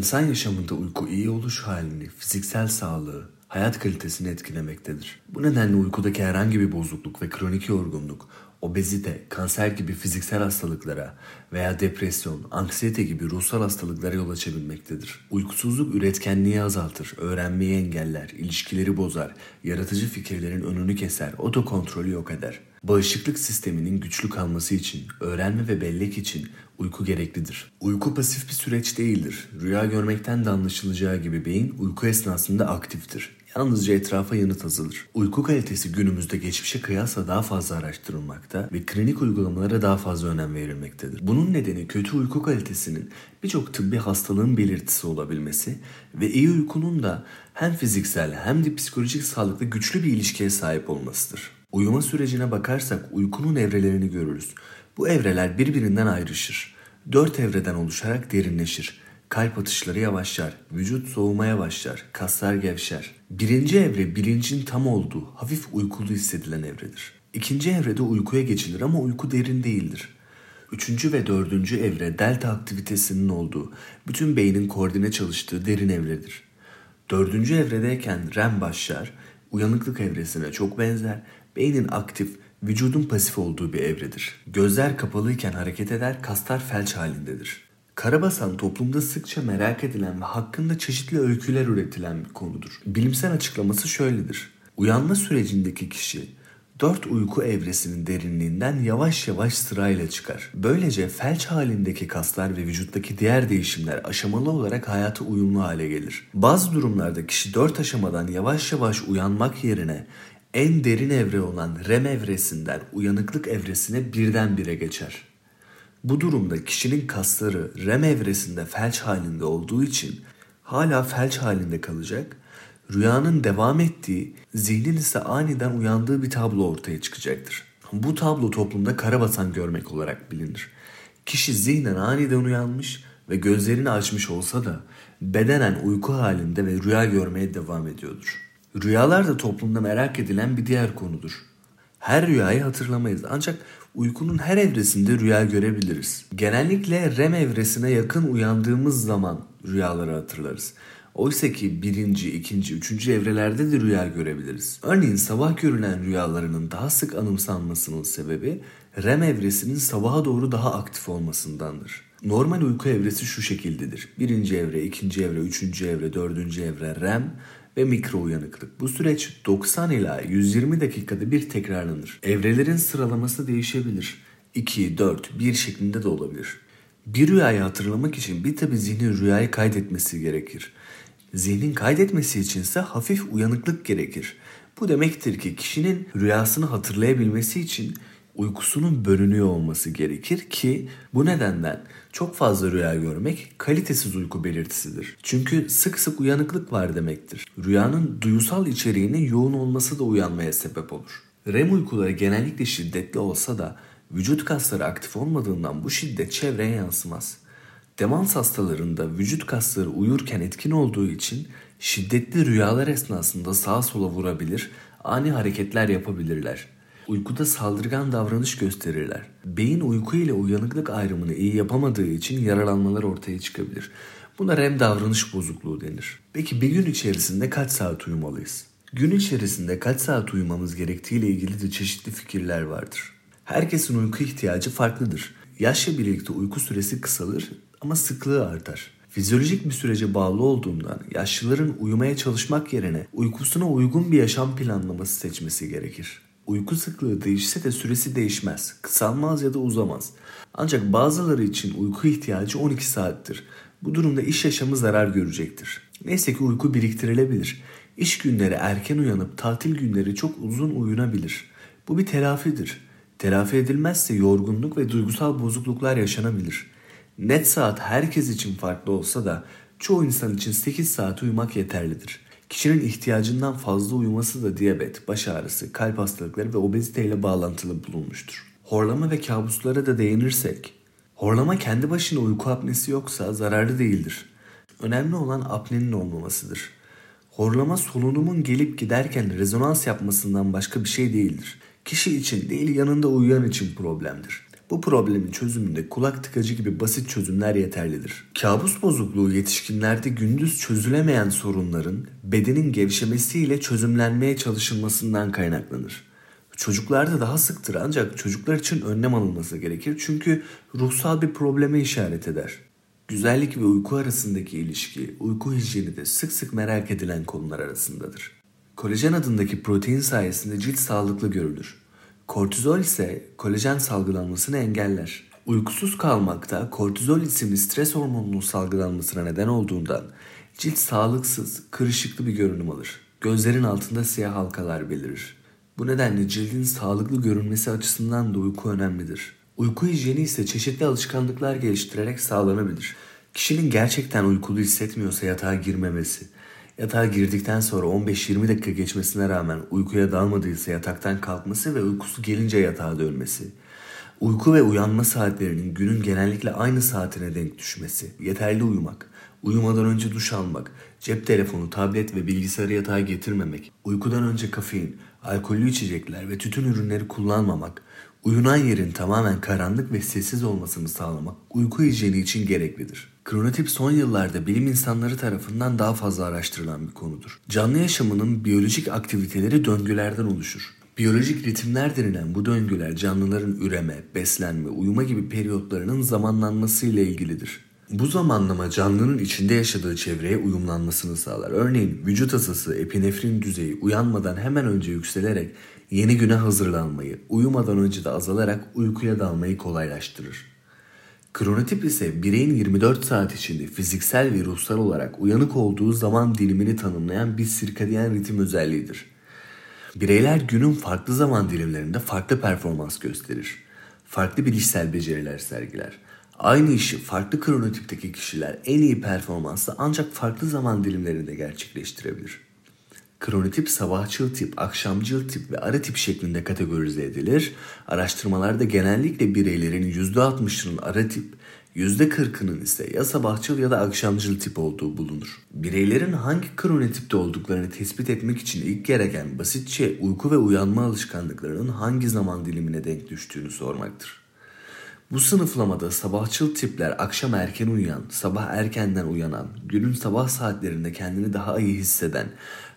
İnsan yaşamında uyku iyi oluş halini, fiziksel sağlığı, hayat kalitesini etkilemektedir. Bu nedenle uykudaki herhangi bir bozukluk ve kronik yorgunluk, obezite, kanser gibi fiziksel hastalıklara veya depresyon, anksiyete gibi ruhsal hastalıklara yol açabilmektedir. Uykusuzluk üretkenliği azaltır, öğrenmeyi engeller, ilişkileri bozar, yaratıcı fikirlerin önünü keser, otokontrolü yok eder. Bağışıklık sisteminin güçlü kalması için, öğrenme ve bellek için uyku gereklidir. Uyku pasif bir süreç değildir. Rüya görmekten de anlaşılacağı gibi beyin uyku esnasında aktiftir. Yalnızca etrafa yanıt hazırlar. Uyku kalitesi günümüzde geçmişe kıyasla daha fazla araştırılmakta ve klinik uygulamalara daha fazla önem verilmektedir. Bunun nedeni kötü uyku kalitesinin birçok tıbbi hastalığın belirtisi olabilmesi ve iyi uykunun da hem fiziksel hem de psikolojik sağlıkla güçlü bir ilişkiye sahip olmasıdır. Uyuma sürecine bakarsak uykunun evrelerini görürüz. Bu evreler birbirinden ayrışır. Dört evreden oluşarak derinleşir. Kalp atışları yavaşlar, vücut soğumaya başlar, kaslar gevşer. Birinci evre bilincin tam olduğu, hafif uykulu hissedilen evredir. İkinci evrede uykuya geçilir ama uyku derin değildir. Üçüncü ve dördüncü evre delta aktivitesinin olduğu, bütün beynin koordine çalıştığı derin evredir. Dördüncü evredeyken REM başlar, uyanıklık evresine çok benzer, beynin aktif, vücudun pasif olduğu bir evredir. Gözler kapalıyken hareket eder, kaslar felç halindedir. Karabasan toplumda sıkça merak edilen ve hakkında çeşitli öyküler üretilen bir konudur. Bilimsel açıklaması şöyledir. Uyanma sürecindeki kişi dört uyku evresinin derinliğinden yavaş yavaş sırayla çıkar. Böylece felç halindeki kaslar ve vücuttaki diğer değişimler aşamalı olarak hayata uyumlu hale gelir. Bazı durumlarda kişi dört aşamadan yavaş yavaş uyanmak yerine en derin evre olan REM evresinden uyanıklık evresine birdenbire geçer. Bu durumda kişinin kasları REM evresinde felç halinde olduğu için hala felç halinde kalacak, rüyanın devam ettiği, zihnin ise aniden uyandığı bir tablo ortaya çıkacaktır. Bu tablo toplumda karabasan görmek olarak bilinir. Kişi zihnen aniden uyanmış ve gözlerini açmış olsa da bedenen uyku halinde ve rüya görmeye devam ediyordur. Rüyalar da toplumda merak edilen bir diğer konudur. Her rüyayı hatırlamayız ancak uykunun her evresinde rüya görebiliriz. Genellikle REM evresine yakın uyandığımız zaman rüyaları hatırlarız. Oysa ki birinci, ikinci, üçüncü evrelerde de rüya görebiliriz. Örneğin sabah görülen rüyalarının daha sık anımsanmasının sebebi REM evresinin sabaha doğru daha aktif olmasındandır. Normal uyku evresi şu şekildedir. Birinci evre, ikinci evre, üçüncü evre, dördüncü evre REM, ve mikro uyanıklık. Bu süreç 90 ila 120 dakikada bir tekrarlanır. Evrelerin sıralaması değişebilir. 2, 4, 1 şeklinde de olabilir. Bir rüyayı hatırlamak için bir tabi zihnin rüyayı kaydetmesi gerekir. Zihnin kaydetmesi içinse hafif uyanıklık gerekir. Bu demektir ki kişinin rüyasını hatırlayabilmesi için uykusunun bölünüyor olması gerekir ki bu nedenden çok fazla rüya görmek kalitesiz uyku belirtisidir. Çünkü sık sık uyanıklık var demektir. Rüyanın duyusal içeriğinin yoğun olması da uyanmaya sebep olur. REM uykuları genellikle şiddetli olsa da vücut kasları aktif olmadığından bu şiddet çevreye yansımaz. Demans hastalarında vücut kasları uyurken etkin olduğu için şiddetli rüyalar esnasında sağa sola vurabilir, ani hareketler yapabilirler uykuda saldırgan davranış gösterirler. Beyin uyku ile uyanıklık ayrımını iyi yapamadığı için yaralanmalar ortaya çıkabilir. Buna REM davranış bozukluğu denir. Peki bir gün içerisinde kaç saat uyumalıyız? Gün içerisinde kaç saat uyumamız gerektiğiyle ilgili de çeşitli fikirler vardır. Herkesin uyku ihtiyacı farklıdır. Yaşla birlikte uyku süresi kısalır ama sıklığı artar. Fizyolojik bir sürece bağlı olduğundan yaşlıların uyumaya çalışmak yerine uykusuna uygun bir yaşam planlaması seçmesi gerekir. Uyku sıklığı değişse de süresi değişmez. Kısalmaz ya da uzamaz. Ancak bazıları için uyku ihtiyacı 12 saattir. Bu durumda iş yaşamı zarar görecektir. Neyse ki uyku biriktirilebilir. İş günleri erken uyanıp tatil günleri çok uzun uyunabilir. Bu bir telafidir. Telafi edilmezse yorgunluk ve duygusal bozukluklar yaşanabilir. Net saat herkes için farklı olsa da çoğu insan için 8 saat uyumak yeterlidir. Kişinin ihtiyacından fazla uyuması da diyabet, baş ağrısı, kalp hastalıkları ve obezite ile bağlantılı bulunmuştur. Horlama ve kabuslara da değinirsek, horlama kendi başına uyku apnesi yoksa zararlı değildir. Önemli olan apnenin olmamasıdır. Horlama solunumun gelip giderken rezonans yapmasından başka bir şey değildir. Kişi için değil yanında uyuyan için problemdir. Bu problemin çözümünde kulak tıkacı gibi basit çözümler yeterlidir. Kabus bozukluğu yetişkinlerde gündüz çözülemeyen sorunların bedenin gevşemesiyle çözümlenmeye çalışılmasından kaynaklanır. Çocuklarda daha sıktır ancak çocuklar için önlem alınması gerekir çünkü ruhsal bir probleme işaret eder. Güzellik ve uyku arasındaki ilişki, uyku hijyeni de sık sık merak edilen konular arasındadır. Kolajen adındaki protein sayesinde cilt sağlıklı görülür. Kortizol ise kolajen salgılanmasını engeller. Uykusuz kalmakta kortizol isimli stres hormonunun salgılanmasına neden olduğundan cilt sağlıksız, kırışıklı bir görünüm alır. Gözlerin altında siyah halkalar belirir. Bu nedenle cildin sağlıklı görünmesi açısından da uyku önemlidir. Uyku hijyeni ise çeşitli alışkanlıklar geliştirerek sağlanabilir. Kişinin gerçekten uykulu hissetmiyorsa yatağa girmemesi, yatağa girdikten sonra 15-20 dakika geçmesine rağmen uykuya dalmadıysa yataktan kalkması ve uykusu gelince yatağa dönmesi, uyku ve uyanma saatlerinin günün genellikle aynı saatine denk düşmesi, yeterli uyumak, uyumadan önce duş almak, cep telefonu, tablet ve bilgisayarı yatağa getirmemek, uykudan önce kafein, alkollü içecekler ve tütün ürünleri kullanmamak, uyunan yerin tamamen karanlık ve sessiz olmasını sağlamak uyku hijyeni için gereklidir. Kronotip son yıllarda bilim insanları tarafından daha fazla araştırılan bir konudur. Canlı yaşamının biyolojik aktiviteleri döngülerden oluşur. Biyolojik ritimler denilen bu döngüler canlıların üreme, beslenme, uyuma gibi periyotlarının zamanlanması ile ilgilidir. Bu zamanlama canlının içinde yaşadığı çevreye uyumlanmasını sağlar. Örneğin vücut ısısı, epinefrin düzeyi uyanmadan hemen önce yükselerek yeni güne hazırlanmayı, uyumadan önce de azalarak uykuya dalmayı kolaylaştırır. Kronotip ise bireyin 24 saat içinde fiziksel ve ruhsal olarak uyanık olduğu zaman dilimini tanımlayan bir sirkadiyen ritim özelliğidir. Bireyler günün farklı zaman dilimlerinde farklı performans gösterir. Farklı bilişsel beceriler sergiler. Aynı işi farklı kronotipteki kişiler en iyi performansla ancak farklı zaman dilimlerinde gerçekleştirebilir. Kronotip sabahçıl tip, akşamcıl tip ve ara tip şeklinde kategorize edilir. Araştırmalarda genellikle bireylerin %60'ının ara tip, %40'ının ise ya sabahçıl ya da akşamcıl tip olduğu bulunur. Bireylerin hangi kronotipte olduklarını tespit etmek için ilk gereken basitçe uyku ve uyanma alışkanlıklarının hangi zaman dilimine denk düştüğünü sormaktır. Bu sınıflamada sabahçıl tipler akşam erken uyuyan, sabah erkenden uyanan, günün sabah saatlerinde kendini daha iyi hisseden,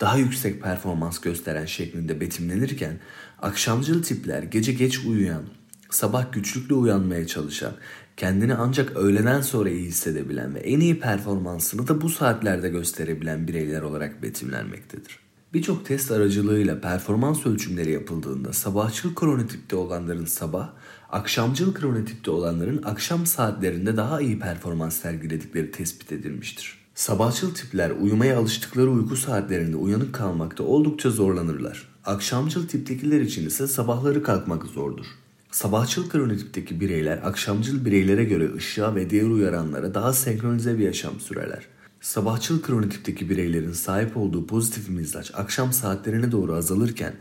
daha yüksek performans gösteren şeklinde betimlenirken akşamcıl tipler gece geç uyuyan, sabah güçlükle uyanmaya çalışan, kendini ancak öğleden sonra iyi hissedebilen ve en iyi performansını da bu saatlerde gösterebilen bireyler olarak betimlenmektedir. Birçok test aracılığıyla performans ölçümleri yapıldığında sabahçıl kronotipte olanların sabah, akşamcıl kronotipte olanların akşam saatlerinde daha iyi performans sergiledikleri tespit edilmiştir. Sabahçıl tipler uyumaya alıştıkları uyku saatlerinde uyanık kalmakta oldukça zorlanırlar. Akşamcıl tiptekiler için ise sabahları kalkmak zordur. Sabahçıl kronotipteki bireyler akşamcıl bireylere göre ışığa ve diğer uyaranlara daha senkronize bir yaşam sürerler. Sabahçıl kronotipteki bireylerin sahip olduğu pozitif mizaç akşam saatlerine doğru azalırken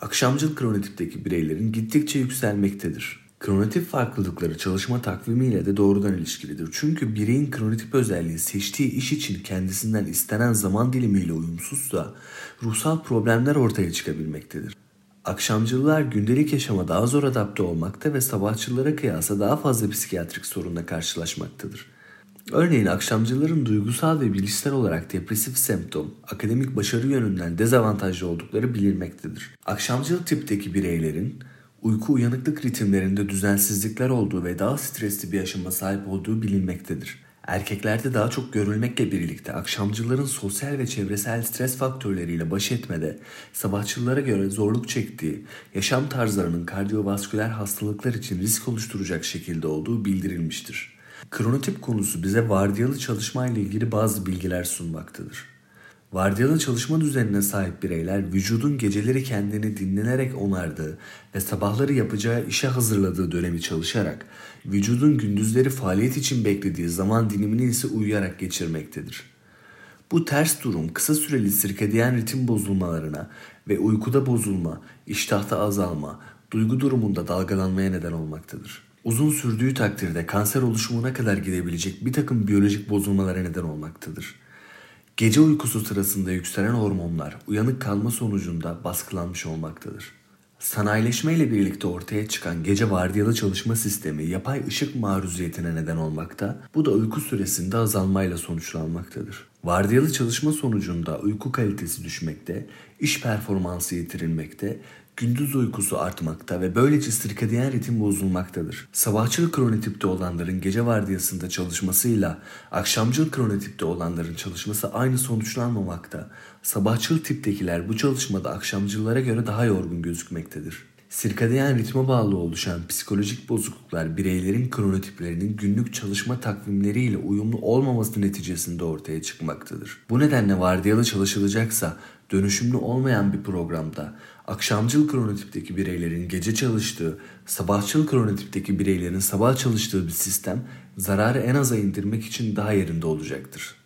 akşamcıl kronotipteki bireylerin gittikçe yükselmektedir. Kronotip farklılıkları çalışma takvimiyle de doğrudan ilişkilidir. Çünkü bireyin kronotip özelliği seçtiği iş için kendisinden istenen zaman dilimiyle uyumsuzsa ruhsal problemler ortaya çıkabilmektedir. Akşamcılar gündelik yaşama daha zor adapte olmakta ve sabahçılara kıyasla daha fazla psikiyatrik sorunla karşılaşmaktadır. Örneğin akşamcıların duygusal ve bilişsel olarak depresif semptom, akademik başarı yönünden dezavantajlı oldukları bilinmektedir. Akşamcıl tipteki bireylerin uyku uyanıklık ritimlerinde düzensizlikler olduğu ve daha stresli bir yaşama sahip olduğu bilinmektedir. Erkeklerde daha çok görülmekle birlikte akşamcıların sosyal ve çevresel stres faktörleriyle baş etmede sabahçılara göre zorluk çektiği, yaşam tarzlarının kardiyovasküler hastalıklar için risk oluşturacak şekilde olduğu bildirilmiştir. Kronotip konusu bize vardiyalı çalışma ile ilgili bazı bilgiler sunmaktadır. Vardiyalı çalışma düzenine sahip bireyler vücudun geceleri kendini dinlenerek onardığı ve sabahları yapacağı işe hazırladığı dönemi çalışarak, vücudun gündüzleri faaliyet için beklediği zaman dilimini ise uyuyarak geçirmektedir. Bu ters durum kısa süreli sirkadiyen ritim bozulmalarına ve uykuda bozulma, iştahta azalma, duygu durumunda dalgalanmaya neden olmaktadır. Uzun sürdüğü takdirde kanser oluşumuna kadar gidebilecek bir takım biyolojik bozulmalara neden olmaktadır. Gece uykusu sırasında yükselen hormonlar uyanık kalma sonucunda baskılanmış olmaktadır. Sanayileşme ile birlikte ortaya çıkan gece vardiyalı çalışma sistemi yapay ışık maruziyetine neden olmakta, bu da uyku süresinde azalmayla sonuçlanmaktadır. Vardiyalı çalışma sonucunda uyku kalitesi düşmekte, iş performansı yitirilmekte, gündüz uykusu artmakta ve böylece sirkadiyen ritim bozulmaktadır. Sabahçıl kronotipte olanların gece vardiyasında çalışmasıyla akşamcıl kronotipte olanların çalışması aynı sonuçlanmamakta. Sabahçıl tiptekiler bu çalışmada akşamcıllara göre daha yorgun gözükmektedir. Sirkadiyen ritme bağlı oluşan psikolojik bozukluklar bireylerin kronotiplerinin günlük çalışma takvimleriyle uyumlu olmaması neticesinde ortaya çıkmaktadır. Bu nedenle vardiyalı çalışılacaksa dönüşümlü olmayan bir programda akşamcıl kronotipteki bireylerin gece çalıştığı, sabahçıl kronotipteki bireylerin sabah çalıştığı bir sistem zararı en aza indirmek için daha yerinde olacaktır.